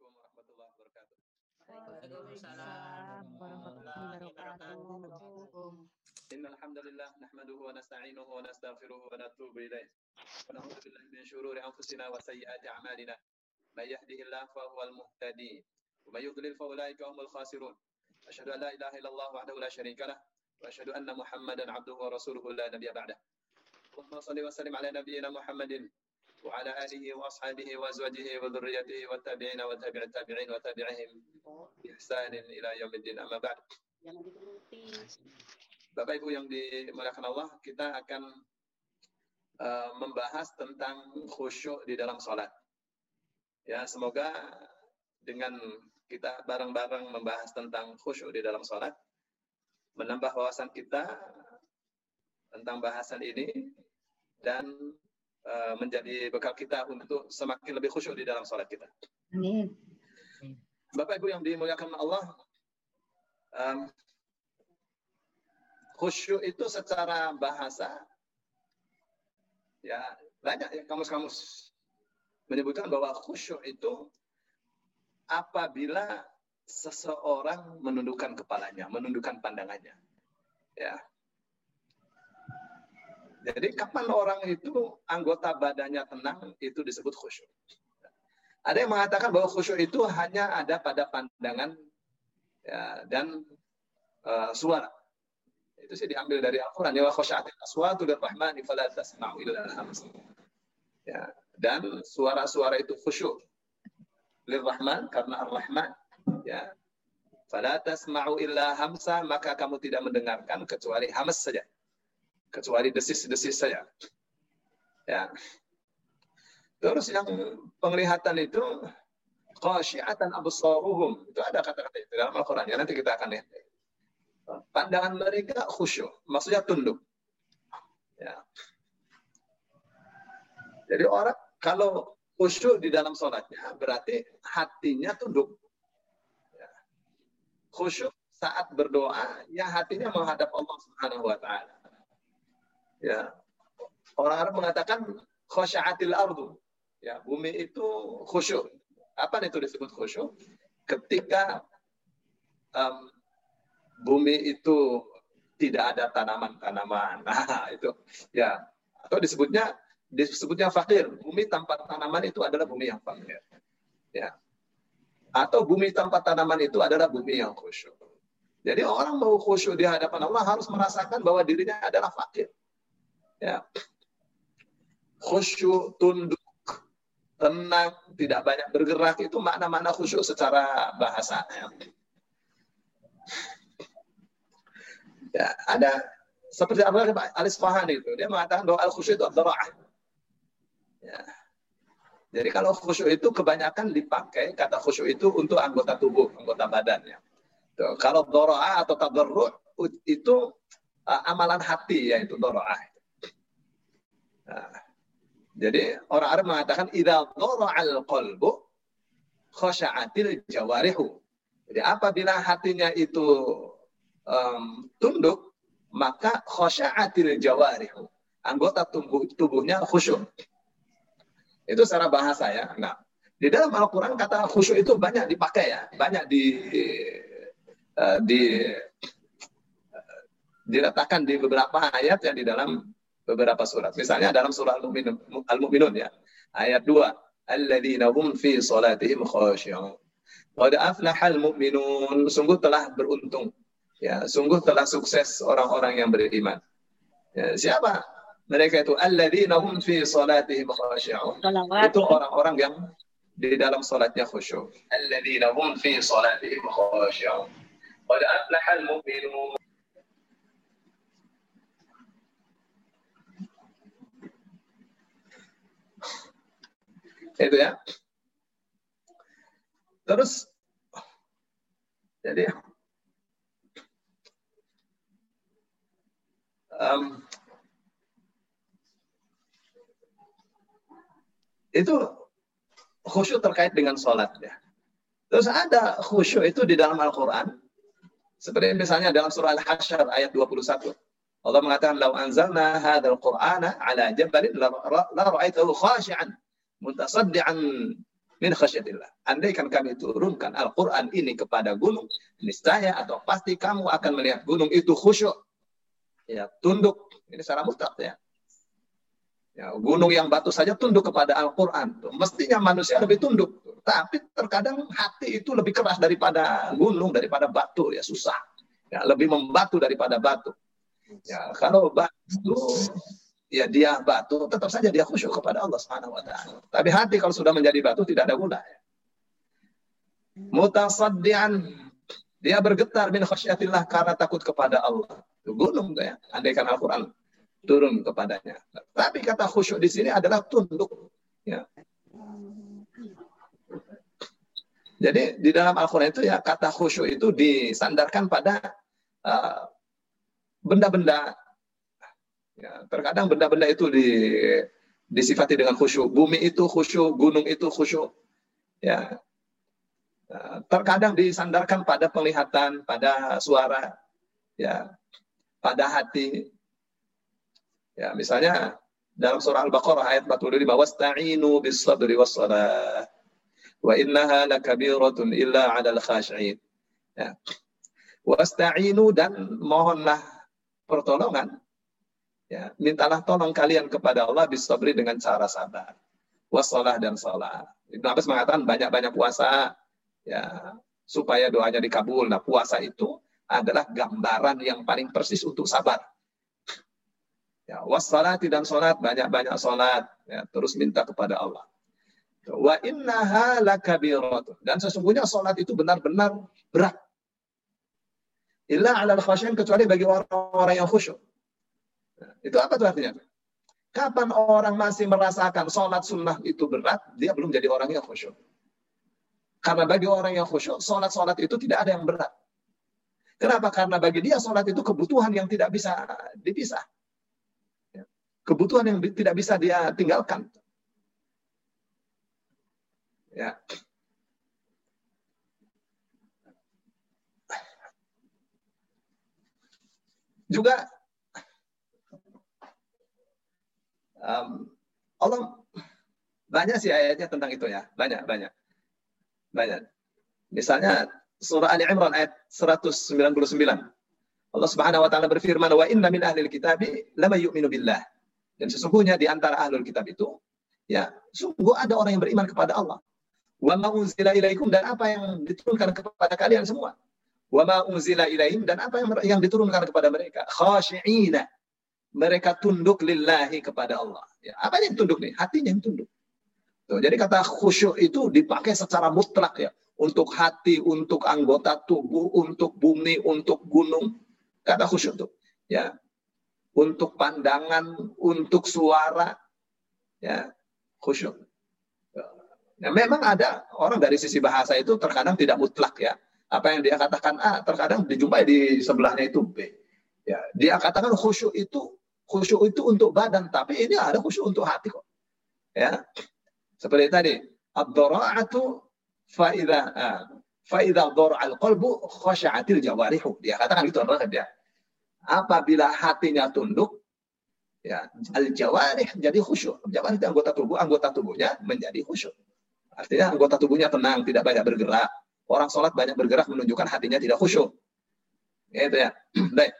Assalamualaikum warahmatullahi wabarakatuh. Waalaikumsalam warahmatullahi wabarakatuh. إن الحمد لله نحمده ونستعينه ونستغفره ونتوب إليه ونعوذ بالله من شرور أنفسنا وسيئات أعمالنا من يهده الله فهو المهتدي ومن يضلل فأولئك هم الخاسرون أشهد أن لا إله إلا الله وحده لا شريك له وأشهد أن محمدا عبده ورسوله لا نبي بعده اللهم صل وسلم على نبينا محمد وعلى آله وأصحابه وأزواجه وذريته والتابعين وتابع التابعين وتابعهم بإحسان إلى يوم الدين أما بعد Jangan dituruti. Bapak Ibu yang dimuliakan Allah, kita akan uh, membahas tentang khusyuk di dalam sholat. Ya, semoga dengan kita bareng-bareng membahas tentang khusyuk di dalam sholat, menambah wawasan kita tentang bahasan ini dan uh, menjadi bekal kita untuk semakin lebih khusyuk di dalam sholat kita. Amin. Bapak Ibu yang dimuliakan Allah, um, khusyuk itu secara bahasa ya banyak ya kamus-kamus menyebutkan bahwa khusyuk itu apabila seseorang menundukkan kepalanya, menundukkan pandangannya. Ya. Jadi kapan orang itu anggota badannya tenang itu disebut khusyuk. Ada yang mengatakan bahwa khusyuk itu hanya ada pada pandangan ya, dan uh, suara. Itu sih diambil dari Al-Quran. Ya. Ya, dan suara-suara itu khusyuk. Lirrahman karena Ar-Rahman. Ya. Fala tasma'u illa hamsa, maka kamu tidak mendengarkan kecuali hamas saja. Kecuali desis-desis saja. Ya. Terus yang penglihatan itu khasyiatan absaruhum. Itu ada kata-kata itu dalam Al-Quran. Ya, nanti kita akan lihat pandangan mereka khusyuk, maksudnya tunduk. Ya. Jadi orang kalau khusyuk di dalam sholatnya berarti hatinya tunduk. Ya. Khusyuk saat berdoa, ya hatinya menghadap Allah Subhanahu Wa Taala. Ya, orang Arab mengatakan khusyaatil ardu. Ya, bumi itu khusyuk. Apa itu disebut khusyuk? Ketika um, bumi itu tidak ada tanaman-tanaman. Nah, itu ya. Atau disebutnya disebutnya fakir. Bumi tanpa tanaman itu adalah bumi yang fakir. Ya. Atau bumi tanpa tanaman itu adalah bumi yang khusyuk. Jadi orang mau khusyuk di hadapan Allah harus merasakan bahwa dirinya adalah fakir. Ya. Khusyuk, tunduk, tenang, tidak banyak bergerak itu makna-makna khusyuk secara bahasa. Ya. Ya, ada seperti apa Alis Fahani itu dia mengatakan al khusyuk itu adalah ya. Jadi kalau khusyuk itu kebanyakan dipakai kata khusyuk itu untuk anggota tubuh, anggota badannya. Tuh, kalau doroa atau tadarru itu uh, amalan hati yaitu doroa. Jadi orang Arab mengatakan idza al qalbu khasya'atil jawarihu. Jadi apabila hatinya itu um, tunduk, maka khosya'atil jawarihu. Anggota tubuh, tubuhnya khusyuk. Itu secara bahasa ya. Nah, di dalam Al-Quran kata khusyuk itu banyak dipakai ya. Banyak di, uh, di uh, diletakkan di beberapa ayat yang di dalam beberapa surat. Misalnya dalam surah Al-Mu'minun, ya. Ayat 2. Alladzina hum fi salatihim khasyi'un. Qad aflahal mu'minun. Sungguh telah beruntung Ya, sungguh telah sukses orang-orang yang beriman. Ya, siapa? Mereka itu alladzina hum fi salatihim khashi'un. Itu orang-orang yang di dalam salatnya khusyuk. Alladzina hum fi salatihim khashi'un. Qad aflaha al-mu'minun. Itu ya. Terus jadi um, itu khusyuk terkait dengan sholat ya. Terus ada khusyuk itu di dalam Al-Quran. Seperti misalnya dalam surah Al-Hasyr ayat 21. Allah mengatakan, "Lau anzalna hadzal Qur'ana 'ala jabalin la ra'aitahu khashi'an mutasaddian min khasyatillah. Andaikan kami turunkan Al-Quran ini kepada gunung, niscaya atau pasti kamu akan melihat gunung itu khusyuk. Ya, tunduk. Ini secara mutlak ya. Ya, gunung yang batu saja tunduk kepada Al-Quran. Mestinya manusia lebih tunduk. Tapi terkadang hati itu lebih keras daripada gunung, daripada batu. Ya susah. Ya, lebih membatu daripada batu. Ya, kalau batu ya dia batu, tetap saja dia khusyuk kepada Allah Subhanahu wa taala. Tapi hati kalau sudah menjadi batu tidak ada guna. Mutasaddian dia bergetar min khasyatillah karena takut kepada Allah. Itu gunung ya, andaikan Al-Qur'an turun kepadanya. Tapi kata khusyuk di sini adalah tunduk. Ya. Jadi di dalam Al-Quran itu ya kata khusyuk itu disandarkan pada uh, benda-benda Ya, terkadang benda-benda itu di, disifati dengan khusyuk. Bumi itu khusyuk, gunung itu khusyuk. Ya. ya. Terkadang disandarkan pada penglihatan, pada suara, ya, pada hati. Ya, misalnya dalam surah Al-Baqarah ayat 45, "Wasta'inu bis-sabri was-salah wa innaha lakabiratun illa 'alal khashi'in." Ya. Wasta'inu dan mohonlah pertolongan Ya, mintalah tolong kalian kepada Allah bisabri dengan cara sabar. Wasalah dan salah. Ibn Abbas mengatakan banyak-banyak puasa ya supaya doanya dikabul. Nah, puasa itu adalah gambaran yang paling persis untuk sabar. Ya, wassalati dan salat, banyak-banyak salat, ya, terus minta kepada Allah. Wa innaha. Dan sesungguhnya salat itu benar-benar berat. Illa ala khasyin kecuali bagi orang-orang yang khusyuk. Itu apa tuh artinya? Kapan orang masih merasakan sholat sunnah itu berat, dia belum jadi orang yang khusyuk. Karena bagi orang yang khusyuk, sholat-sholat itu tidak ada yang berat. Kenapa? Karena bagi dia sholat itu kebutuhan yang tidak bisa dipisah. Ya. Kebutuhan yang tidak bisa dia tinggalkan. Ya. Juga Um, Allah banyak sih ayatnya tentang itu ya, banyak banyak banyak. Misalnya surah Ali Imran ayat 199. Allah Subhanahu wa taala berfirman wa inna min ahlil kitabi lama yu'minu billah. Dan sesungguhnya di antara ahlul kitab itu ya sungguh ada orang yang beriman kepada Allah. Wa ma unzila ilaikum dan apa yang diturunkan kepada kalian semua. Wa ma unzila ilaihim dan apa yang yang diturunkan kepada mereka. Khashi'ina mereka tunduk lillahi kepada Allah. Ya, apa yang tunduk nih? Hatinya yang tunduk. Tuh, jadi kata khusyuk itu dipakai secara mutlak ya. Untuk hati, untuk anggota tubuh, untuk bumi, untuk gunung. Kata khusyuk itu. Ya. Untuk pandangan, untuk suara. Ya, khusyuk. Ya, memang ada orang dari sisi bahasa itu terkadang tidak mutlak ya. Apa yang dia katakan A, terkadang dijumpai di sebelahnya itu B. Ya, dia katakan khusyuk itu khusyuk itu untuk badan, tapi ini ada khusyuk untuk hati kok. Ya. Seperti tadi, ad-dhara'atu fa idza fa idza al qalbu khasha'atil jawarihu. Dia katakan gitu Allah dia. Apabila hatinya tunduk, ya al-jawarih jadi khusyuk. Jawarih itu anggota tubuh, anggota tubuhnya menjadi khusyuk. Artinya anggota tubuhnya tenang, tidak banyak bergerak. Orang sholat banyak bergerak menunjukkan hatinya tidak khusyuk. Itu ya. Baik.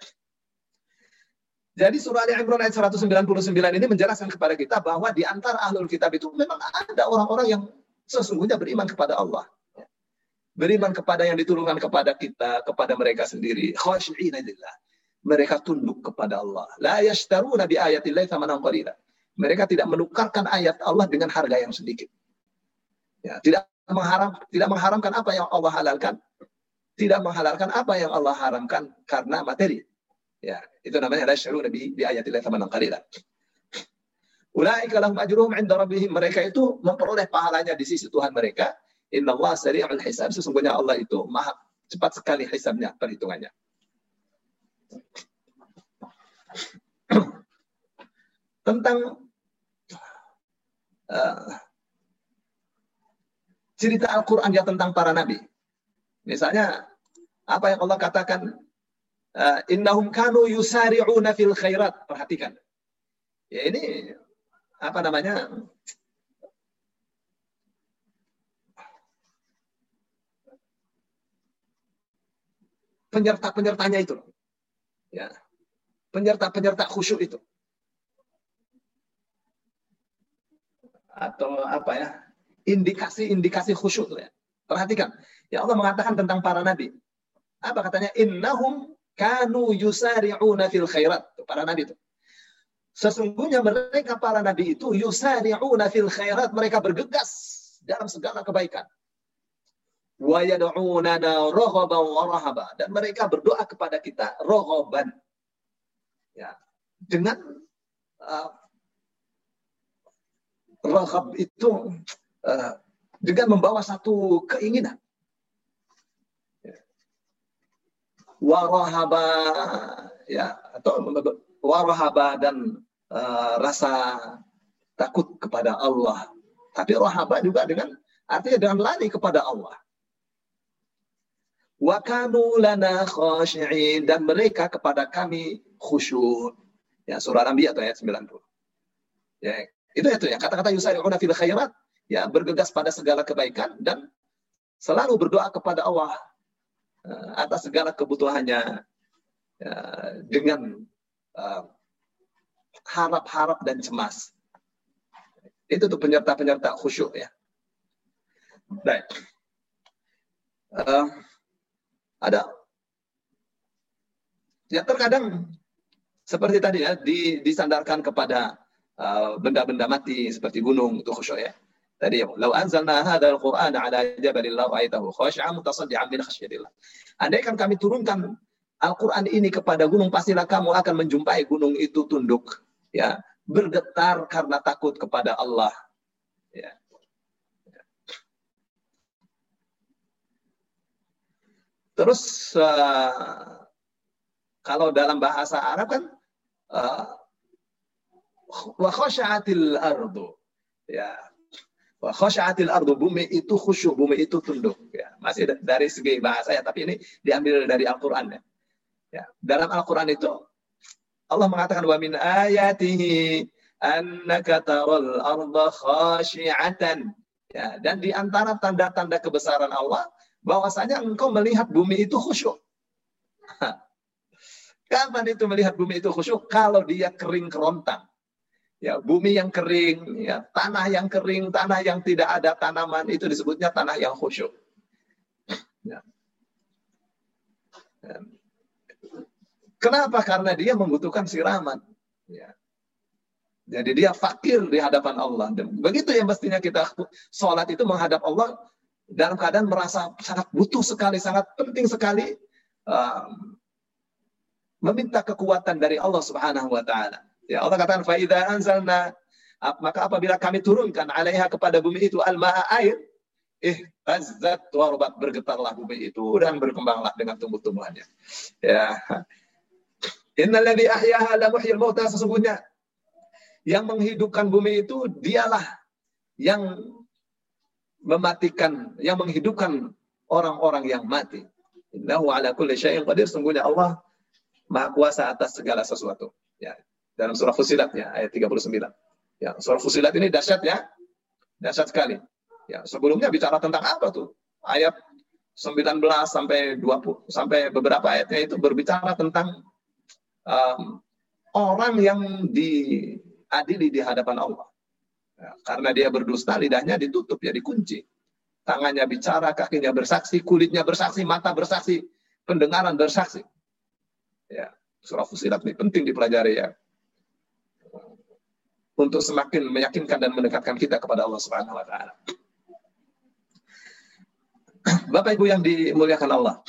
Jadi surah Ali Imran ayat 199 ini menjelaskan kepada kita bahwa di antara ahlul kitab itu memang ada orang-orang yang sesungguhnya beriman kepada Allah. Beriman kepada yang diturunkan kepada kita, kepada mereka sendiri. Mereka tunduk kepada Allah. La yashtaruna bi. Mereka tidak menukarkan ayat Allah dengan harga yang sedikit. Ya, tidak mengharam tidak mengharamkan apa yang Allah halalkan, tidak menghalalkan apa yang Allah haramkan karena materi. Ya, itu namanya la syaruna bi bi ayatillahi thamanan qalila. Ulaika lahum ajruhum 'inda rabbihim. Mereka itu memperoleh pahalanya di sisi Tuhan mereka. Inna Allah sari'ul hisab. Sesungguhnya Allah itu maha cepat sekali hisabnya, perhitungannya. Tentang uh, cerita Al-Quran ya tentang para nabi. Misalnya, apa yang Allah katakan Eh, innahum kanu yusari'una fil khairat. Perhatikan. Ya ini apa namanya? Penyerta-penyertanya itu. Ya. Penyerta-penyerta khusyuk itu. Atau apa ya? Indikasi-indikasi khusyuk ya. Perhatikan. Ya Allah mengatakan tentang para nabi. Apa katanya? Innahum kanu yusari'una fil khairat. Para nabi itu. Sesungguhnya mereka para nabi itu yusari'una fil khairat. Mereka bergegas dalam segala kebaikan. Wa yad'unana raghaban wa rahaba. Dan mereka berdoa kepada kita raghaban. Ya. Dengan uh, rahab itu uh, dengan membawa satu keinginan. Warahaba ya atau warahaba dan uh, rasa takut kepada Allah. Tapi rahaba juga dengan artinya dengan lari kepada Allah. Wa kanu lana dan mereka kepada kami khusyuk. Ya surah Al-Anbiya ayat 90. Ya, itu itu ya kata-kata yusari'una fil khairat ya bergegas pada segala kebaikan dan selalu berdoa kepada Allah atas segala kebutuhannya uh, dengan uh, harap-harap dan cemas. Itu tuh penyerta-penyerta khusyuk ya. Baik. Uh, ada ya terkadang seperti tadi ya di, disandarkan kepada benda-benda uh, mati seperti gunung itu khusyuk ya. Tadi ya, "Lau anzalna hadzal Qur'an 'ala jabalin la ra'aitahu khashi'an mutasaddian min khasyatillah." Andai kan kami turunkan Al-Qur'an ini kepada gunung, pastilah kamu akan menjumpai gunung itu tunduk, ya, bergetar karena takut kepada Allah. Ya. Terus uh, kalau dalam bahasa Arab kan uh, wa khasyatil ardu. Ya, Wa khasyatil ardu bumi itu khusyuk, bumi itu tunduk. Ya, masih dari segi bahasa ya, tapi ini diambil dari Al-Qur'an ya. ya. Dalam Al-Qur'an itu Allah mengatakan wa min ayatihi annaka taral arda khasyi'atan. Ya, dan di antara tanda-tanda kebesaran Allah bahwasanya engkau melihat bumi itu khusyuk. Kapan itu melihat bumi itu khusyuk? Kalau dia kering kerontang ya bumi yang kering, ya tanah yang kering, tanah yang tidak ada tanaman itu disebutnya tanah yang khusyuk. Ya. ya. Kenapa? Karena dia membutuhkan siraman. Ya. Jadi dia fakir di hadapan Allah. Dan begitu yang mestinya kita sholat itu menghadap Allah dalam keadaan merasa sangat butuh sekali, sangat penting sekali um, meminta kekuatan dari Allah Subhanahu wa taala. Ya Allah katakan faida anzalna maka apabila kami turunkan alaiha kepada bumi itu al-ma'a air eh tazzat warbat bergetarlah bumi itu dan berkembanglah dengan tumbuh-tumbuhannya. Ya. Innalladzi ahyaha la muhyil mauta sesungguhnya yang menghidupkan bumi itu dialah yang mematikan, yang menghidupkan orang-orang yang mati. Innahu ala kulli syai'in qadir. Sungguhnya Allah Maha kuasa atas segala sesuatu. Ya dalam surah Fusilat ya ayat 39. Ya, surah Fusilat ini dahsyat ya. Dahsyat sekali. Ya, sebelumnya bicara tentang apa tuh? Ayat 19 sampai 20 sampai beberapa ayatnya itu berbicara tentang um, orang yang diadili di hadapan Allah. Ya, karena dia berdusta, lidahnya ditutup ya dikunci. Tangannya bicara, kakinya bersaksi, kulitnya bersaksi, mata bersaksi, pendengaran bersaksi. Ya, surah Fusilat ini penting dipelajari ya untuk semakin meyakinkan dan mendekatkan kita kepada Allah Subhanahu wa taala. Bapak Ibu yang dimuliakan Allah.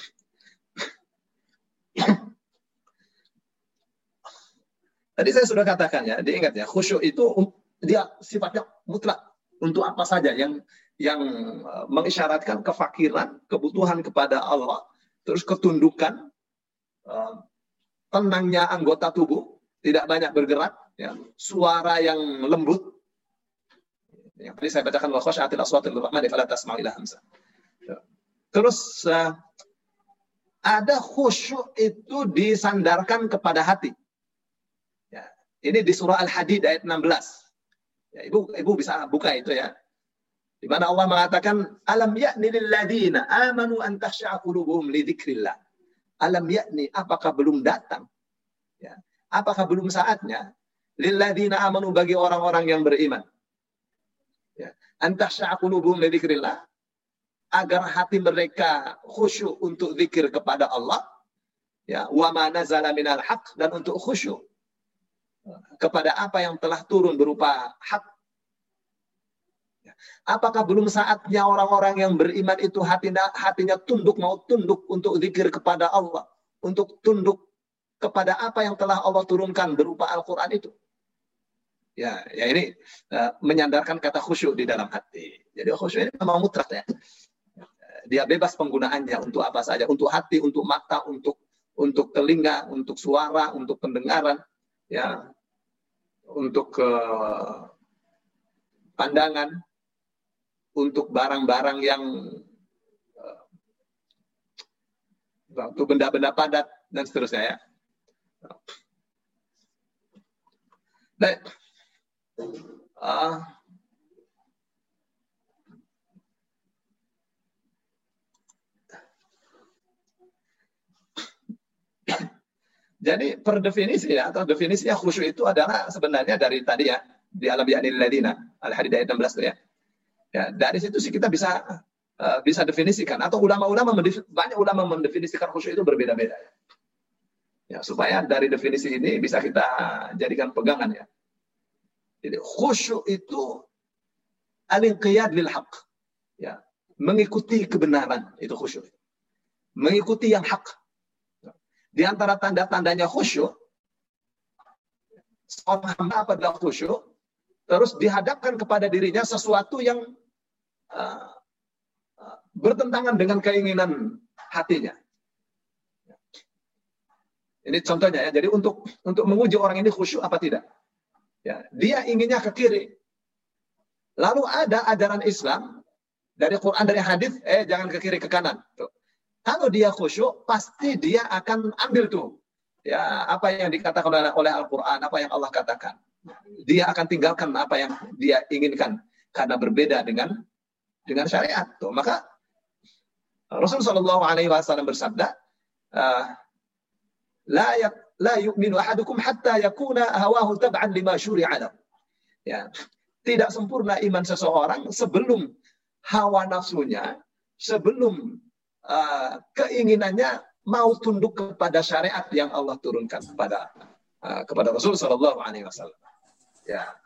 Tadi saya sudah katakan ya, diingat ya, khusyuk itu dia sifatnya mutlak untuk apa saja yang yang uh, mengisyaratkan kefakiran, kebutuhan kepada Allah, terus ketundukan, uh, tenangnya anggota tubuh, tidak banyak bergerak, ya, suara yang lembut. Yang tadi saya bacakan wa khasyatil aswatil rahmani fala tasma'u ila hamsa. Ya. Terus uh, ada khusyuk itu disandarkan kepada hati. Ya, ini di surah Al-Hadid ayat 16. Ya, ibu ibu bisa buka itu ya. Di mana Allah mengatakan alam ya'ni lil ladina amanu an tahsya'a qulubuhum li dzikrillah. Alam yakni, apakah belum datang? Ya. Apakah belum saatnya? Lilladzina amanu bagi orang-orang yang beriman. Ya. Antah sya'qulubum lidikrillah. Agar hati mereka khusyuk untuk zikir kepada Allah. Ya. Wa ma nazala minal haq. Dan untuk khusyuk kepada apa yang telah turun berupa hak. Ya. Apakah belum saatnya orang-orang yang beriman itu hatinya, hatinya tunduk mau tunduk untuk zikir kepada Allah, untuk tunduk kepada apa yang telah Allah turunkan berupa Al-Quran itu? Ya, ya ini uh, menyandarkan kata khusyuk di dalam hati. Jadi khusyuk ini memang mutlak ya. Dia bebas penggunaannya untuk apa saja, untuk hati, untuk mata, untuk untuk telinga, untuk suara, untuk pendengaran ya untuk ke pandangan untuk barang-barang yang uh, untuk benda-benda padat dan seterusnya ya. Baik. Uh, Jadi per definisi ya, atau definisinya khusyuk itu adalah sebenarnya dari tadi ya, di alam yakni ladina, al hadid ayat 16 itu ya. Ya, dari situ sih kita bisa uh, bisa definisikan atau ulama-ulama banyak ulama mendefinisikan khusyuk itu berbeda-beda ya. Ya, supaya dari definisi ini bisa kita jadikan pegangan ya. Jadi khusyuk itu al-inqiyad lil haq. Ya, mengikuti kebenaran itu khusyuk. Mengikuti yang hak di antara tanda-tandanya khusyuk, seorang hamba apabila khusyuk, terus dihadapkan kepada dirinya sesuatu yang uh, bertentangan dengan keinginan hatinya. Ini contohnya ya. Jadi untuk untuk menguji orang ini khusyuk apa tidak. Ya, dia inginnya ke kiri. Lalu ada ajaran Islam dari Quran dari hadis, eh jangan ke kiri ke kanan. Tuh. Kalau dia khusyuk, pasti dia akan ambil tuh ya apa yang dikatakan oleh Al-Quran, apa yang Allah katakan. Dia akan tinggalkan apa yang dia inginkan karena berbeda dengan dengan syariat. Tuh, maka Rasulullah Shallallahu Alaihi Wasallam bersabda, yak, la yu'minu ahadukum hatta yakuna hawahu tab'an lima syuri'a Ya, tidak sempurna iman seseorang sebelum hawa nafsunya, sebelum uh, keinginannya mau tunduk kepada syariat yang Allah turunkan kepada uh, kepada Rasul Shallallahu Alaihi Wasallam. Ya,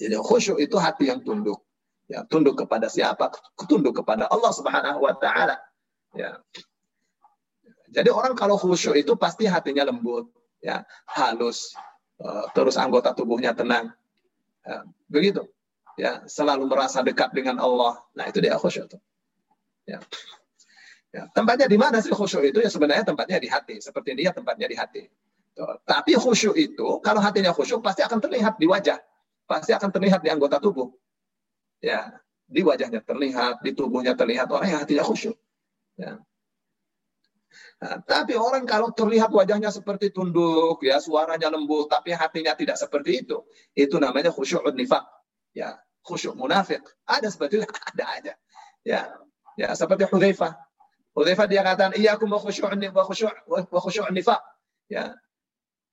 jadi khusyuk itu hati yang tunduk. Ya, tunduk kepada siapa? Tunduk kepada Allah Subhanahu Wa Taala. Ya. Jadi orang kalau khusyuk itu pasti hatinya lembut, ya, halus, uh, terus anggota tubuhnya tenang. Ya, begitu. Ya, selalu merasa dekat dengan Allah. Nah, itu dia khusyuk. Ya. Ya, tempatnya di mana sih khusyuk itu? Ya sebenarnya tempatnya di hati. Seperti dia tempatnya di hati. Tapi khusyuk itu, kalau hatinya khusyuk, pasti akan terlihat di wajah. Pasti akan terlihat di anggota tubuh. Ya, di wajahnya terlihat, di tubuhnya terlihat orang yang hatinya khusyuk. Ya. Nah, tapi orang kalau terlihat wajahnya seperti tunduk, ya suaranya lembut, tapi hatinya tidak seperti itu, itu namanya khusyuk nifak. Ya, khusyuk munafik. Ada seperti itu, ada aja. Ya, ya seperti Hudzaifah Hudzaifah dia katakan iyyakum wa khusyu'un wa khusyu'un wa khusyu'un nifaq. Ya.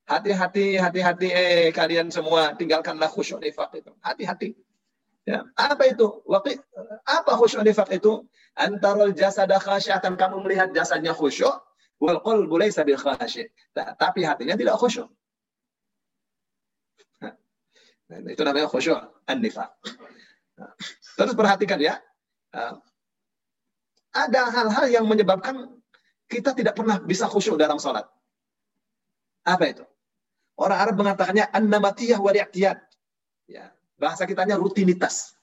Hati-hati, hati-hati eh kalian semua tinggalkanlah khusyuk nifaq itu. Hati-hati. Ya. Apa itu? Waqi, apa khusyuk nifaq itu? Antarul jasada khasyatan kamu melihat jasadnya khusyuk wal qalbu laysa bil khasy'. Tapi hatinya tidak khusyuk. Nah, itu namanya khusyuk an-nifaq. Nah, terus perhatikan ya ada hal-hal yang menyebabkan kita tidak pernah bisa khusyuk dalam sholat. Apa itu? Orang Arab mengatakannya an-namatiyah wal Ya, bahasa kitanya rutinitas.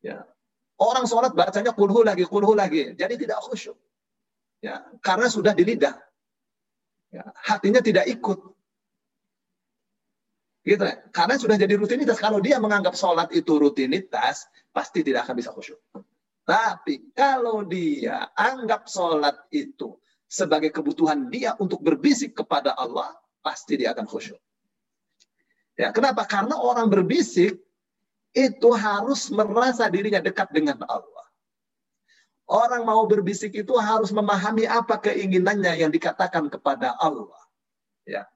Ya. Orang sholat bacanya kulhu lagi, kulhu lagi. Jadi tidak khusyuk. Ya, karena sudah di lidah. Ya, hatinya tidak ikut. Gitu ya. Karena sudah jadi rutinitas. Kalau dia menganggap sholat itu rutinitas, pasti tidak akan bisa khusyuk. Tapi kalau dia anggap sholat itu sebagai kebutuhan dia untuk berbisik kepada Allah, pasti dia akan khusyuk. Ya, kenapa? Karena orang berbisik itu harus merasa dirinya dekat dengan Allah. Orang mau berbisik itu harus memahami apa keinginannya yang dikatakan kepada Allah. Ya.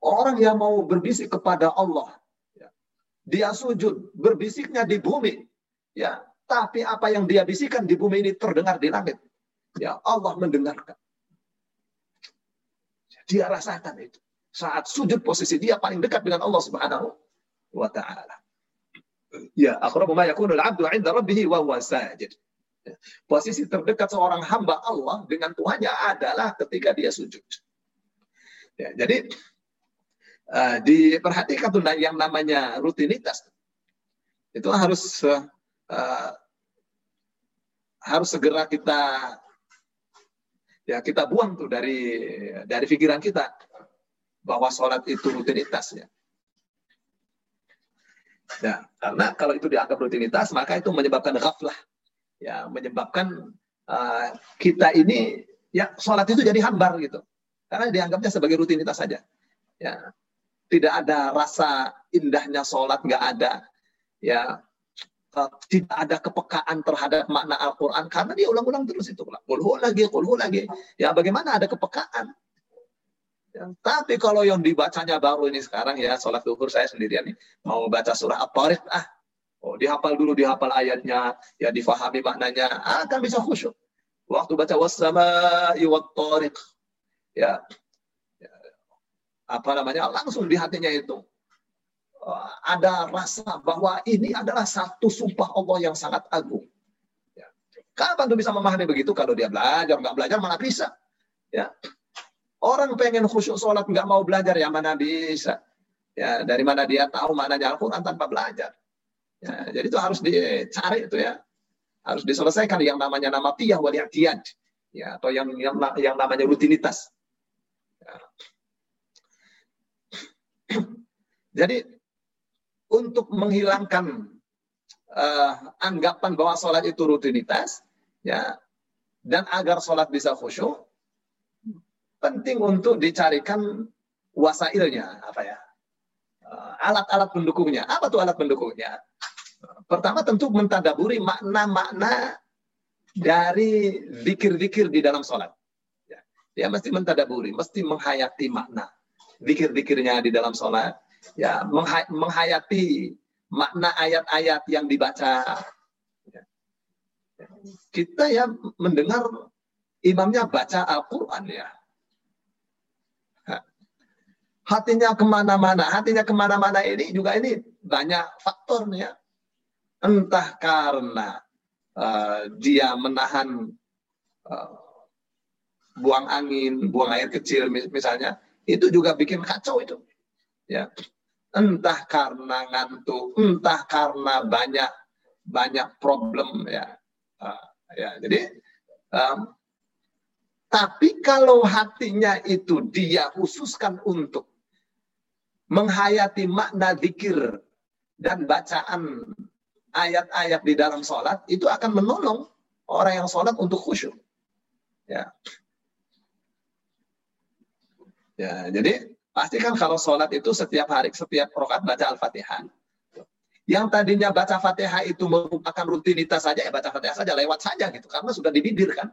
Orang yang mau berbisik kepada Allah, ya. dia sujud, berbisiknya di bumi, ya. Tapi apa yang dia bisikan di bumi ini terdengar di langit. Ya, Allah mendengarkan. Dia rasakan itu. Saat sujud posisi dia paling dekat dengan Allah Subhanahu wa taala. Ya, aqrabu ma yakunu al-'abdu 'inda rabbih wa huwa sajid. Posisi terdekat seorang hamba Allah dengan Tuhannya adalah ketika dia sujud. Ya, jadi uh, diperhatikan tuh yang namanya rutinitas. Itu harus uh, harus segera kita ya kita buang tuh dari dari pikiran kita bahwa sholat itu rutinitasnya. Ya, karena kalau itu dianggap rutinitas, maka itu menyebabkan ghaflah. Ya, menyebabkan uh, kita ini ya sholat itu jadi hambar gitu. Karena dianggapnya sebagai rutinitas saja. Ya, tidak ada rasa indahnya sholat, nggak ada. Ya, uh, tidak ada kepekaan terhadap makna Al-Quran karena dia ulang-ulang terus itu. Kulhu lagi, kulhu lagi. Ya, bagaimana ada kepekaan? Tapi kalau yang dibacanya baru ini sekarang ya, sholat duhur saya sendirian nih, mau baca surah At-Tariq, ah, oh dihafal dulu, dihafal ayatnya, ya difahami maknanya, akan bisa khusyuk. Waktu baca wassama iwat tariq, ya, ya, apa namanya, langsung di hatinya itu uh, ada rasa bahwa ini adalah satu sumpah Allah yang sangat agung. Ya. Kapan tuh bisa memahami begitu? Kalau dia belajar, nggak belajar malah bisa. Ya, Orang pengen khusyuk sholat nggak mau belajar ya mana bisa. Ya dari mana dia tahu maknanya Al-Quran tanpa belajar. Ya, jadi itu harus dicari itu ya. Harus diselesaikan yang namanya nama tiyah wal. Ya, atau yang, yang yang namanya rutinitas. Ya. Jadi untuk menghilangkan uh, anggapan bahwa sholat itu rutinitas, ya, dan agar sholat bisa khusyuk, penting untuk dicarikan wasailnya apa ya? Eh, alat-alat pendukungnya. Apa tuh alat pendukungnya? Pertama tentu mentadaburi makna-makna dari zikir-zikir di dalam sholat. Ya, mesti mentadaburi mesti menghayati makna zikir-zikirnya di dalam sholat. Ya menghayati makna ayat-ayat yang dibaca. Ya. kita ya mendengar imamnya baca Al-Quran ya hatinya ke mana-mana. Hatinya ke mana-mana ini juga ini banyak faktornya. Entah karena uh, dia menahan uh, buang angin, buang air kecil misalnya, itu juga bikin kacau itu. Ya, entah karena ngantuk, entah karena banyak banyak problem ya. Uh, ya, jadi um, tapi kalau hatinya itu dia khususkan untuk menghayati makna zikir dan bacaan ayat-ayat di dalam sholat itu akan menolong orang yang sholat untuk khusyuk. Ya. Ya, jadi pastikan kalau sholat itu setiap hari, setiap rokat baca Al-Fatihah. Yang tadinya baca Fatihah itu merupakan rutinitas saja, ya baca Fatihah saja, lewat saja gitu. Karena sudah di bibir kan.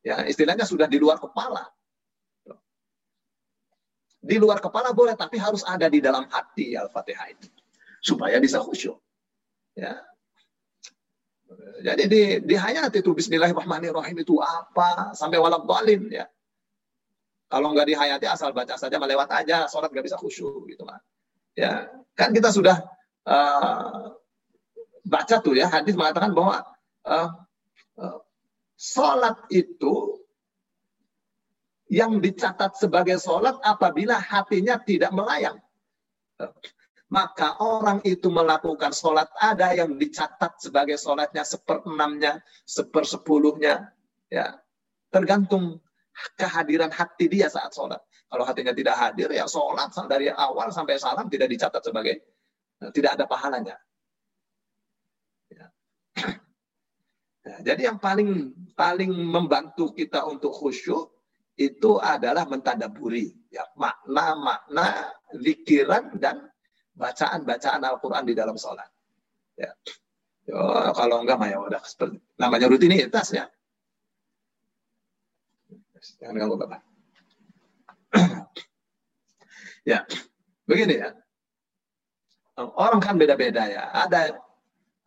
Ya, istilahnya sudah di luar kepala. Di luar kepala boleh, tapi harus ada di dalam hati Al-Fatihah itu. Supaya bisa khusyuk. Ya. Jadi di, di hayat itu Bismillahirrahmanirrahim itu apa sampai walau balin ya. Kalau nggak dihayati asal baca saja melewat aja, sholat nggak bisa khusyuk gitu kan. Ya, kan kita sudah uh, baca tuh ya hadis mengatakan bahwa uh, uh, sholat itu yang dicatat sebagai sholat apabila hatinya tidak melayang. Maka orang itu melakukan sholat ada yang dicatat sebagai sholatnya seperenamnya, sepersepuluhnya. Ya, tergantung kehadiran hati dia saat sholat. Kalau hatinya tidak hadir, ya sholat dari awal sampai salam tidak dicatat sebagai, tidak ada pahalanya. Ya. Ya, jadi yang paling paling membantu kita untuk khusyuk itu adalah mentadaburi ya makna-makna zikiran dan bacaan-bacaan Al-Qur'an di dalam sholat. Ya. Ya, kalau enggak mah ya udah seperti namanya rutinitas ya. Jangan ganggu Bapak. ya, begini ya. Orang kan beda-beda ya. Ada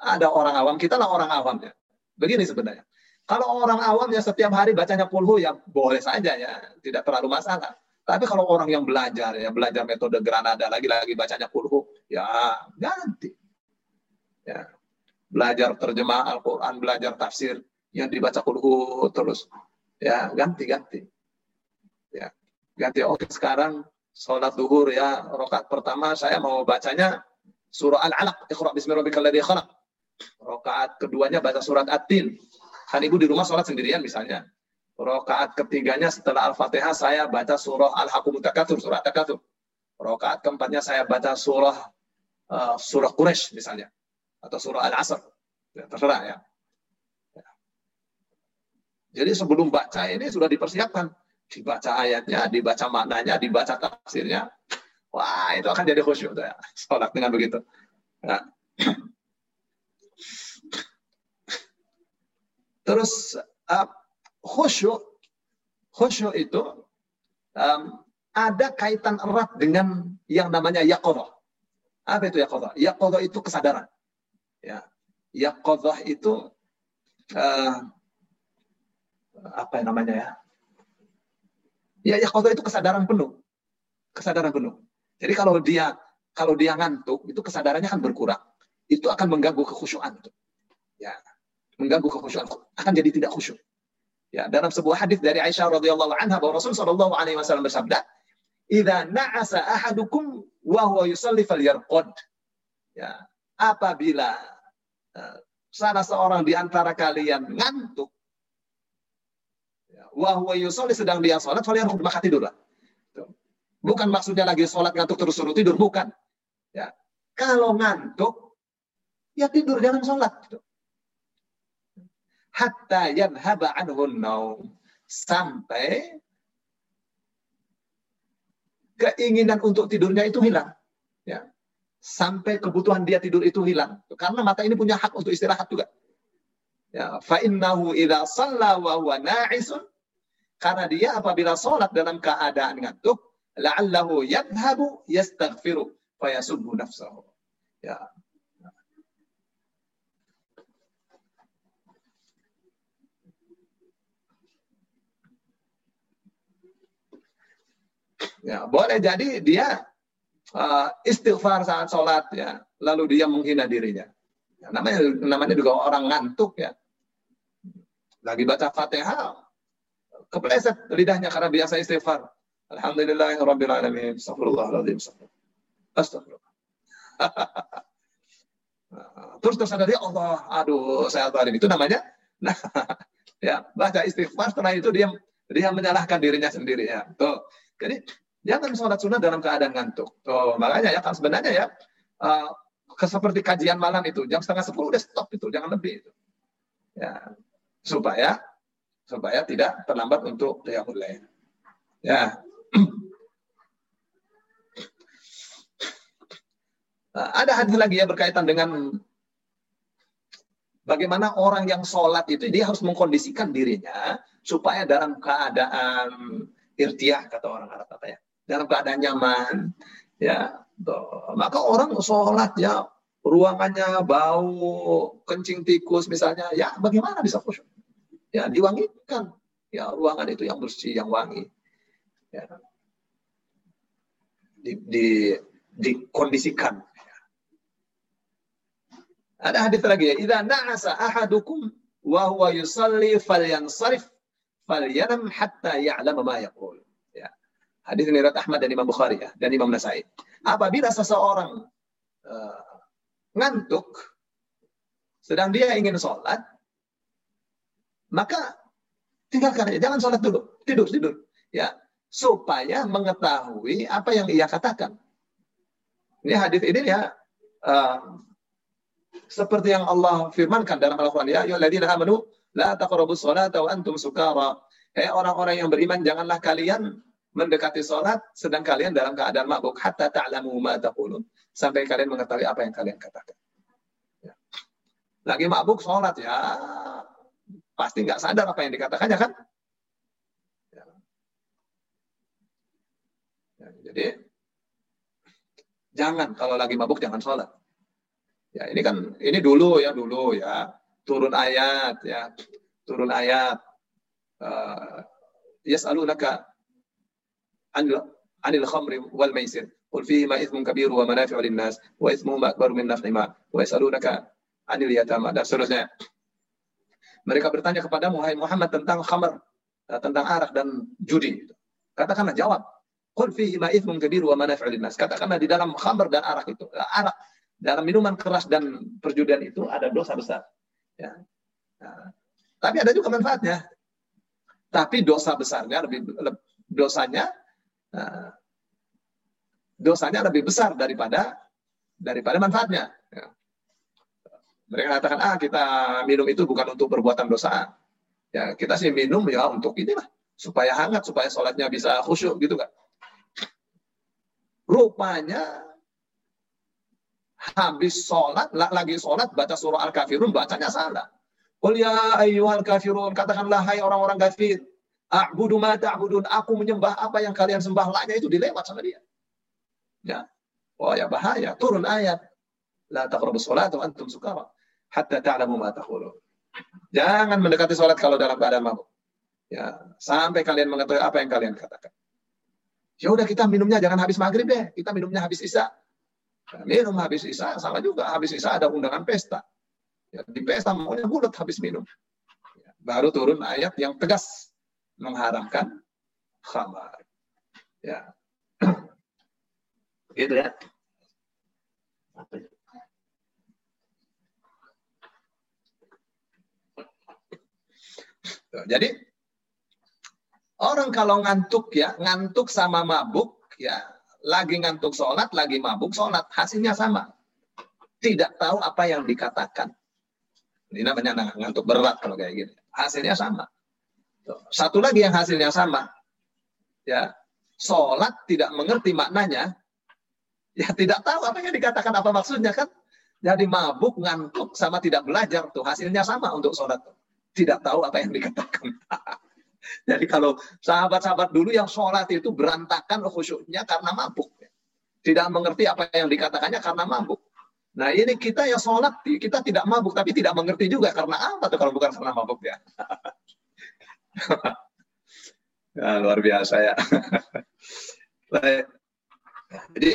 ada orang awam, kita lah orang awam ya. Begini sebenarnya. Kalau orang awam yang setiap hari bacanya pulhu ya boleh saja ya, tidak terlalu masalah. Tapi kalau orang yang belajar ya belajar metode Granada lagi-lagi bacanya pulhu ya ganti. Ya. Belajar terjemah Al-Qur'an, belajar tafsir yang dibaca pulhu terus ya ganti-ganti. Ya. Ganti oke sekarang sholat duhur ya rokat pertama saya mau bacanya surah Al-Alaq Iqra bismi rabbikal ladzi khalaq. Rokaat keduanya baca surat At-Tin. Kan ibu di rumah sholat sendirian misalnya. Rokaat ketiganya setelah Al-Fatihah saya baca surah Al-Haqqul Takatsur, surah Takatsur. Rokaat keempatnya saya baca surah uh, surah Quraisy misalnya atau surah Al-Asr. Ya, terserah ya. ya. Jadi sebelum baca ini sudah dipersiapkan. Dibaca ayatnya, dibaca maknanya, dibaca tafsirnya. Wah, itu akan jadi khusyuk ya. Sholat dengan begitu. Ya. Terus uh, khusyuk, khusyuk itu um, ada kaitan erat dengan yang namanya yaqodah. Apa itu yaqodah? Yaqodah itu kesadaran. Ya, yaqodah itu uh, apa namanya ya? Ya yaqodah itu kesadaran penuh, kesadaran penuh. Jadi kalau dia kalau dia ngantuk itu kesadarannya akan berkurang. Itu akan mengganggu kekhusyuan. Ya, mengganggu kekhusyuan akan jadi tidak khusyuk. Ya, dalam sebuah hadis dari Aisyah radhiyallahu anha bahwa Rasul sallallahu alaihi wasallam bersabda, "Idza na'asa ahadukum wa huwa yusalli falyarqud." Ya, apabila uh, salah seorang di antara kalian ngantuk ya, wa huwa yusalli sedang dia salat falyarqud maka tidurlah. Bukan maksudnya lagi salat ngantuk terus suruh tidur, bukan. Ya. Kalau ngantuk ya tidur jangan salat gitu hatta yadhhaba anhu naum sampai keinginan untuk tidurnya itu hilang ya. Sampai kebutuhan dia tidur itu hilang. Karena mata ini punya hak untuk istirahat juga. Ya fa innahu idza shalla wa huwa na'isun. Karena dia apabila sholat dalam keadaan ngantuk la'allahu yadhhabu yastaghfiru fayasubbu nafsahu. Ya Ya, boleh jadi dia uh, istighfar saat sholat ya, lalu dia menghina dirinya. Ya, namanya namanya juga orang ngantuk ya. Lagi baca Fatihah, kepleset lidahnya karena biasa istighfar. Alhamdulillahirabbil alamin. Astagfirullahaladzim. Astagfirullah. Terus tersadar ya Allah, aduh saya tahu itu namanya. Nah, ya baca istighfar setelah itu dia dia menyalahkan dirinya sendiri ya. Tuh. Jadi Jangan sholat sunnah dalam keadaan ngantuk. Tuh, makanya ya kan sebenarnya ya uh, seperti kajian malam itu jam setengah sepuluh udah stop itu, jangan lebih itu. Ya, supaya supaya tidak terlambat untuk qiyamul lain. Ya. Nah, ada hadis lagi ya berkaitan dengan bagaimana orang yang sholat itu dia harus mengkondisikan dirinya supaya dalam keadaan irtiah kata orang Arab apa ya dalam keadaan nyaman ya. Maka orang sholat ya. Ruangannya bau kencing tikus misalnya ya bagaimana bisa khusyuk? Ya diwangikan. Ya ruangan itu yang bersih yang wangi. Ya. Di, di dikondisikan. Ada hadis lagi ya idza na'asa ahadukum wa huwa yusalli falyansarif falyanam hatta ya'lama ma yaqul Hadis ini riwayat Ahmad dan Imam Bukhari ya, dan Imam Nasai. Apabila seseorang uh, ngantuk, sedang dia ingin sholat, maka tinggalkan aja, jangan sholat dulu, tidur tidur, ya, supaya mengetahui apa yang ia katakan. Ini hadis ini ya, uh, seperti yang Allah firmankan dalam Al-Quran, ya, ayyuhalladzina amanu la taqrabus salata wa antum sukara. Hei orang-orang yang beriman, janganlah kalian mendekati sholat sedang kalian dalam keadaan mabuk hatta ta'lamu ma taqulun sampai kalian mengetahui apa yang kalian katakan. Ya. Lagi mabuk sholat ya pasti nggak sadar apa yang dikatakannya kan? Ya. Ya, jadi jangan kalau lagi mabuk jangan sholat. Ya ini kan ini dulu ya dulu ya turun ayat ya turun ayat uh, yas'alunaka anil anil khamri wal maisir qul fihi ma ithmun kabir wa manafi'u lin nas wa ithmuhuma akbar min naf'ihima wa yas'alunaka anil. Mereka bertanya kepada Muhammad tentang khamar, eh, tentang arak dan judi. Katakanlah jawab. Qul fihi ma ithmun kabir wa manafi'u linnas. Katakanlah di dalam khamar dan arak itu, eh, arak dalam minuman keras dan perjudian itu ada dosa besar. Ya. Nah, tapi ada juga manfaatnya. Tapi dosa besarnya lebih dosanya uh, dosanya lebih besar daripada daripada manfaatnya. Ya. Mereka katakan, ah kita minum itu bukan untuk perbuatan dosa. Ya kita sih minum ya untuk inilah supaya hangat, supaya sholatnya bisa khusyuk gitu kan. Rupanya habis sholat, lagi sholat baca surah Al-Kafirun, bacanya salah. Qul ya ayyuhal kafirun, katakanlah hai orang-orang kafir. A'budu ma aku menyembah apa yang kalian sembah. Lahnya itu dilewat sama dia. Ya. Oh ya bahaya, turun ayat. La taqrabus sholat wa antum sukara hatta ta'lamu ma taqulun. Jangan mendekati sholat kalau dalam keadaan mabuk. Ya, sampai kalian mengetahui apa yang kalian katakan. Ya udah kita minumnya jangan habis maghrib deh, kita minumnya habis isya. Ya, minum habis isya sama juga, habis isya ada undangan pesta. Ya, di pesta maunya bulat habis minum. Ya, baru turun ayat yang tegas mengharamkan khamar. Ya. gitu ya. Jadi orang kalau ngantuk ya, ngantuk sama mabuk ya, lagi ngantuk sholat, lagi mabuk sholat, hasilnya sama. Tidak tahu apa yang dikatakan. Ini namanya ngantuk berat kalau kayak gini. Hasilnya sama. Satu lagi yang hasilnya sama. Ya, sholat tidak mengerti maknanya. Ya tidak tahu apa yang dikatakan apa maksudnya kan. Jadi mabuk, ngantuk, sama tidak belajar tuh hasilnya sama untuk sholat. Tidak tahu apa yang dikatakan. Jadi kalau sahabat-sahabat dulu yang sholat itu berantakan khusyuknya karena mabuk. Tidak mengerti apa yang dikatakannya karena mabuk. Nah ini kita yang sholat, kita tidak mabuk, tapi tidak mengerti juga. Karena apa tuh kalau bukan karena mabuk ya? ya luar biasa ya. Jadi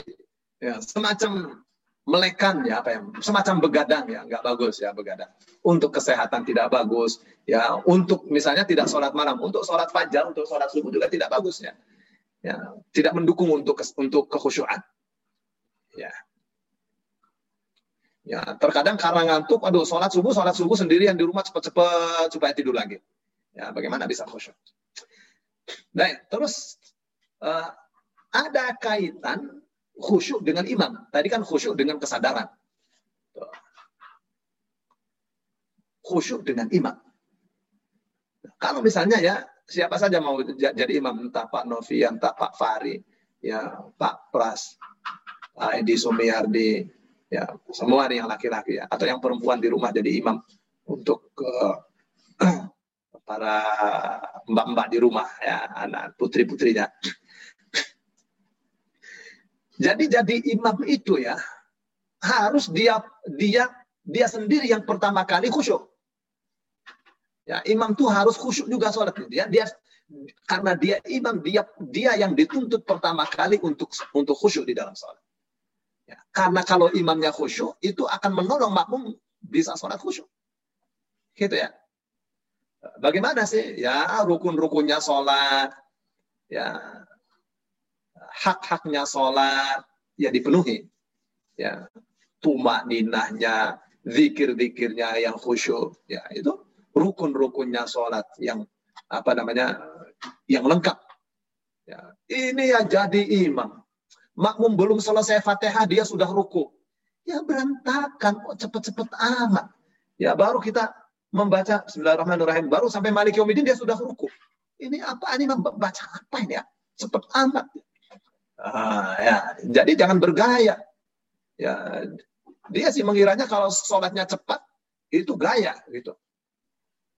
ya, semacam melekan ya apa ya semacam begadang ya nggak bagus ya begadang. Untuk kesehatan tidak bagus ya untuk misalnya tidak sholat malam untuk sholat fajar untuk sholat subuh juga tidak bagus ya. Ya tidak mendukung untuk untuk kekhusyuan. Ya. Ya terkadang karena ngantuk aduh sholat subuh sholat subuh sendirian di rumah cepat-cepat supaya tidur lagi ya bagaimana bisa khusyuk baik terus uh, ada kaitan khusyuk dengan imam. Tadi kan khusyuk dengan kesadaran. Khusyuk dengan imam. Kalau misalnya ya siapa saja mau jadi imam, entah Pak Novi, entah Pak Fari, ya Pak Pras, Pak Edi Sumiardi, ya semua yang laki-laki ya, atau yang perempuan di rumah jadi imam untuk uh, para mbak-mbak di rumah ya anak putri-putrinya jadi jadi imam itu ya harus dia dia dia sendiri yang pertama kali khusyuk. Ya, imam tuh harus khusyuk juga sholat dia dia karena dia imam dia dia yang dituntut pertama kali untuk untuk khusyuk di dalam sholat. Ya, karena kalau imamnya khusyuk itu akan menolong makmum bisa sholat khusyuk. Gitu ya. Bagaimana sih? Ya rukun-rukunnya sholat. Ya hak-haknya sholat ya dipenuhi. Ya, tumak ninahnya, zikir-zikirnya yang khusyuk, ya itu rukun-rukunnya sholat yang apa namanya yang lengkap. Ya, ini yang jadi imam. Makmum belum selesai fatihah dia sudah ruku. Ya berantakan kok cepet-cepet amat. Ya baru kita membaca Bismillahirrahmanirrahim. Baru sampai Malik Yomidin dia sudah ruku. Ini apa ini membaca apa ini ya? Cepet amat. Ah, ya. Jadi jangan bergaya. Ya, dia sih mengiranya kalau sholatnya cepat, itu gaya gitu.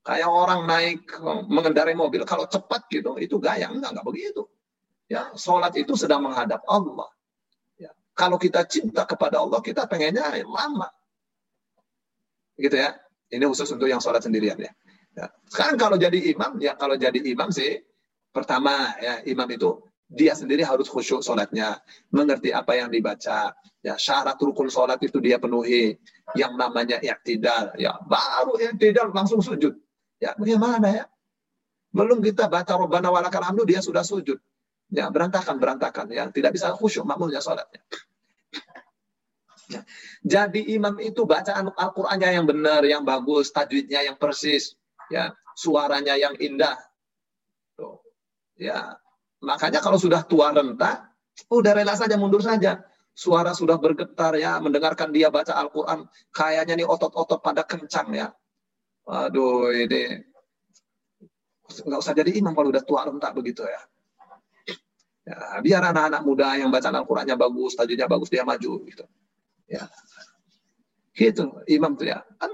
Kayak orang naik mengendarai mobil kalau cepat gitu, itu gaya. Enggak, enggak begitu. Ya, sholat itu sedang menghadap Allah. Ya, kalau kita cinta kepada Allah, kita pengennya lama. Gitu ya. Ini khusus untuk yang sholat sendirian ya. ya. Sekarang kalau jadi imam, ya kalau jadi imam sih, pertama ya imam itu dia sendiri harus khusyuk sholatnya, mengerti apa yang dibaca. Ya, syarat rukun sholat itu dia penuhi. Yang namanya i'tidal. Ya, baru i'tidal langsung sujud. Ya, bagaimana ya? Belum kita baca Rabbana walakal hamdu, dia sudah sujud. Ya, berantakan, berantakan. Ya, tidak bisa khusyuk makmumnya sholatnya. Ya. Jadi imam itu bacaan Al-Qur'annya yang benar, yang bagus, tajwidnya yang persis, ya, suaranya yang indah. Tuh. Ya, makanya kalau sudah tua renta, udah rela saja mundur saja. Suara sudah bergetar ya, mendengarkan dia baca Al-Qur'an, kayaknya nih otot-otot pada kencang ya. Waduh, ini nggak usah jadi imam kalau udah tua renta begitu ya. ya biar anak-anak muda yang baca Al-Qur'annya bagus, tajwidnya bagus dia maju gitu. Ya. Gitu imam tuh ya. Kan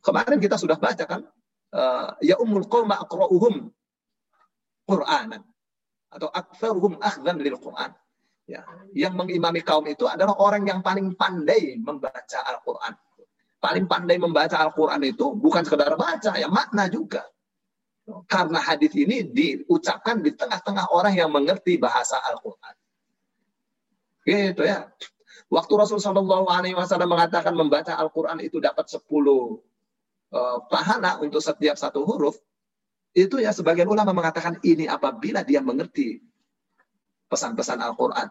kemarin kita sudah baca kan uh, ya umul qauma aqra'uhum Qur'anan atau aktsaruhum akhdan lil Qur'an. Ya, yang mengimami kaum itu adalah orang yang paling pandai membaca Al-Qur'an paling pandai membaca Al-Quran itu bukan sekedar baca, ya makna juga. Karena hadis ini diucapkan di tengah-tengah orang yang mengerti bahasa Al-Quran. Gitu ya. Waktu Rasulullah SAW mengatakan membaca Al-Quran itu dapat 10 uh, eh, pahala untuk setiap satu huruf, itu ya sebagian ulama mengatakan ini apabila dia mengerti pesan-pesan Al-Quran.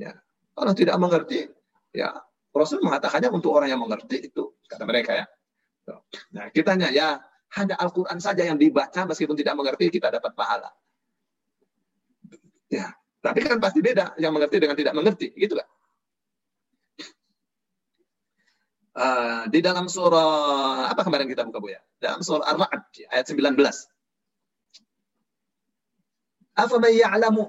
Ya. Kalau tidak mengerti, ya Rasul mengatakannya untuk orang yang mengerti itu, kata mereka ya. Nah, kitanya ya hanya Al-Quran saja yang dibaca meskipun tidak mengerti kita dapat pahala. Ya, tapi kan pasti beda yang mengerti dengan tidak mengerti, gitu kan? Uh, di dalam surah apa kemarin kita buka Bu ya? Dalam surah ar raad ayat 19. Afaman ya'lamu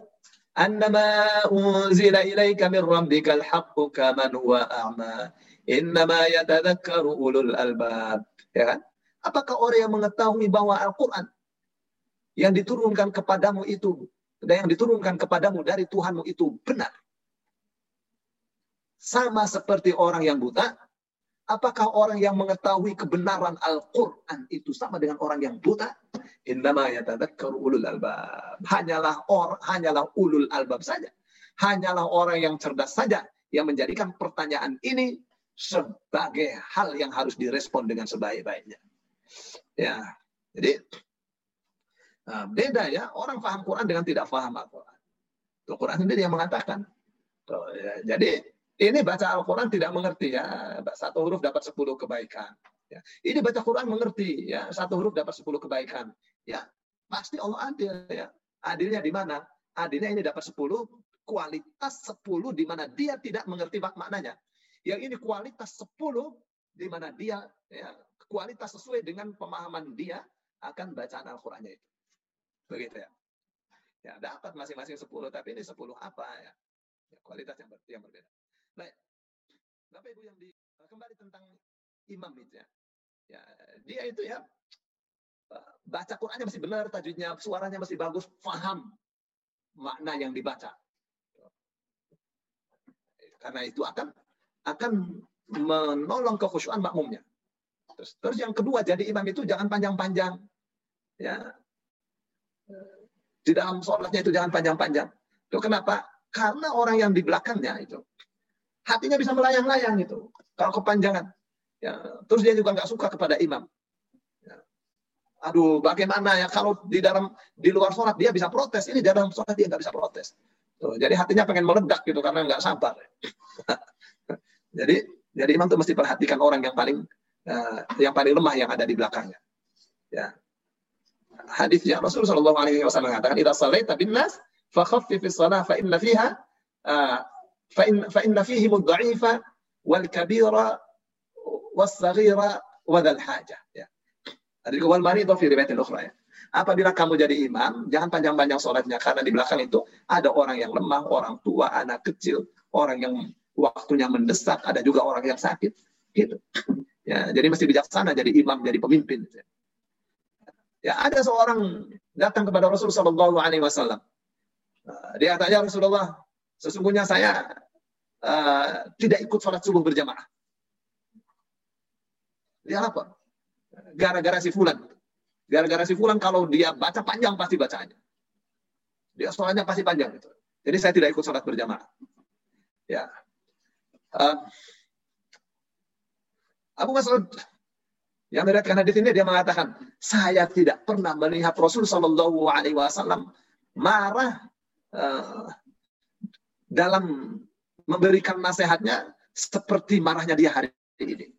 annama unzila ilaika min rabbikal haqqu kaman huwa a'ma innama yatadhakkaru ulul albab ya kan? Apakah orang yang mengetahui bahwa Al-Qur'an yang diturunkan kepadamu itu dan yang diturunkan kepadamu dari Tuhanmu itu benar sama seperti orang yang buta apakah orang yang mengetahui kebenaran Al-Quran itu sama dengan orang yang buta? Ulul albab. Hanyalah or, hanyalah ulul albab saja. Hanyalah orang yang cerdas saja yang menjadikan pertanyaan ini sebagai hal yang harus direspon dengan sebaik-baiknya. Ya, jadi nah, beda ya orang paham Quran dengan tidak paham Al-Quran. Al Quran sendiri yang mengatakan. Ya, jadi ini baca Al-Quran tidak mengerti ya. Satu huruf dapat sepuluh kebaikan. Ya. Ini baca Quran mengerti ya. Satu huruf dapat sepuluh kebaikan. Ya, pasti Allah adil ya. Adilnya di mana? Adilnya ini dapat 10, kualitas 10 di mana dia tidak mengerti maknanya. Yang ini kualitas 10 di mana dia ya, kualitas sesuai dengan pemahaman dia akan bacaan Al-Qur'annya itu. Begitu ya. Ya, dapat masing-masing 10, tapi ini 10 apa ya? ya kualitas yang berbeda. Baik. Bapak Ibu yang di kembali tentang imam itu ya. Ya, dia itu ya baca Qurannya masih benar, tajwidnya, suaranya masih bagus, faham makna yang dibaca. Karena itu akan akan menolong kekhusyuan makmumnya. Terus, terus yang kedua jadi imam itu jangan panjang-panjang. Ya. Di dalam sholatnya itu jangan panjang-panjang. Itu kenapa? Karena orang yang di belakangnya itu hatinya bisa melayang-layang itu. Kalau kepanjangan. Ya, terus dia juga nggak suka kepada imam. Aduh, bagaimana ya kalau di dalam di luar sholat dia bisa protes, ini di dalam sholat dia nggak bisa protes. Tuh, jadi hatinya pengen meledak gitu karena nggak sabar. jadi jadi imam tuh mesti perhatikan orang yang paling uh, yang paling lemah yang ada di belakangnya. Ya. Hadisnya Rasulullah Shallallahu Alaihi Wasallam mengatakan, "Ida salaita bin nas, fakhaffif salah fa inna fiha uh, mudha'ifa wal kabira was saghira wa dhal hajah." Ya. Wal itu fi riwayatin ukhra ya. Apabila kamu jadi imam, jangan panjang-panjang sholatnya karena di belakang itu ada orang yang lemah, orang tua, anak kecil, orang yang waktunya mendesak, ada juga orang yang sakit, gitu. Ya, jadi mesti bijaksana jadi imam, jadi pemimpin. Ya, ada seorang datang kepada Rasulullah Shallallahu Alaihi Wasallam. Uh, dia tanya Rasulullah, sesungguhnya saya uh, tidak ikut sholat subuh berjamaah. Dia apa? Gara-gara si Fulan. Gara-gara si Fulan kalau dia baca panjang pasti bacanya. Dia sholatnya pasti panjang. Gitu. Jadi saya tidak ikut sholat berjamaah. Ya. Uh, Abu Mas'ud yang meriwayatkan hadis ini dia mengatakan, saya tidak pernah melihat Rasul Shallallahu Alaihi Wasallam marah uh, dalam memberikan nasihatnya seperti marahnya dia hari ini.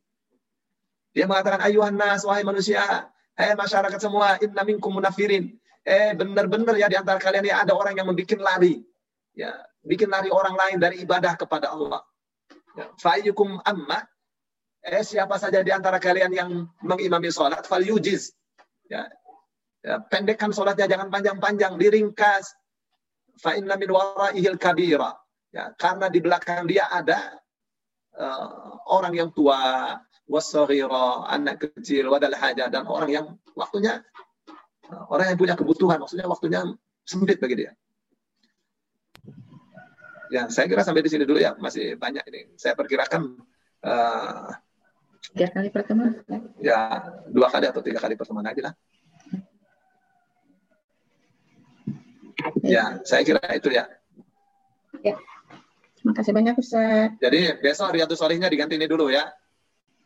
Dia mengatakan, ayuhan nas, wahai manusia, hei masyarakat semua, inna minkum munafirin. Eh benar-benar ya di antara kalian ya ada orang yang membuat lari. Ya, bikin lari orang lain dari ibadah kepada Allah. Ya, amma eh siapa saja di antara kalian yang mengimami sholat, fal yujiz. Ya, ya, pendekkan sholatnya, jangan panjang-panjang, diringkas. Fa inna min waraihil kabira. Ya, karena di belakang dia ada uh, orang yang tua, wasaghira, anak kecil, wadal hajah, dan orang yang waktunya, uh, orang yang punya kebutuhan, maksudnya waktunya sempit bagi dia. Ya, saya kira sampai di sini dulu ya, masih banyak ini. Saya perkirakan uh, Tiga kali pertemuan. Ya, dua kali atau tiga kali pertemuan aja lah. Ya, saya kira itu ya. Ya. Terima kasih banyak Ustaz. Jadi besok Riyadus Solihnya diganti ini dulu ya.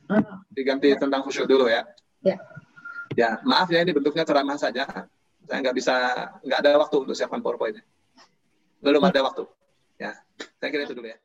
Oh. Diganti tentang khusyuk dulu ya. Ya. Ya, maaf ya ini bentuknya ceramah saja. Saya nggak bisa, nggak ada waktu untuk siapkan PowerPoint. Belum ada waktu. Ya, saya kira itu dulu ya.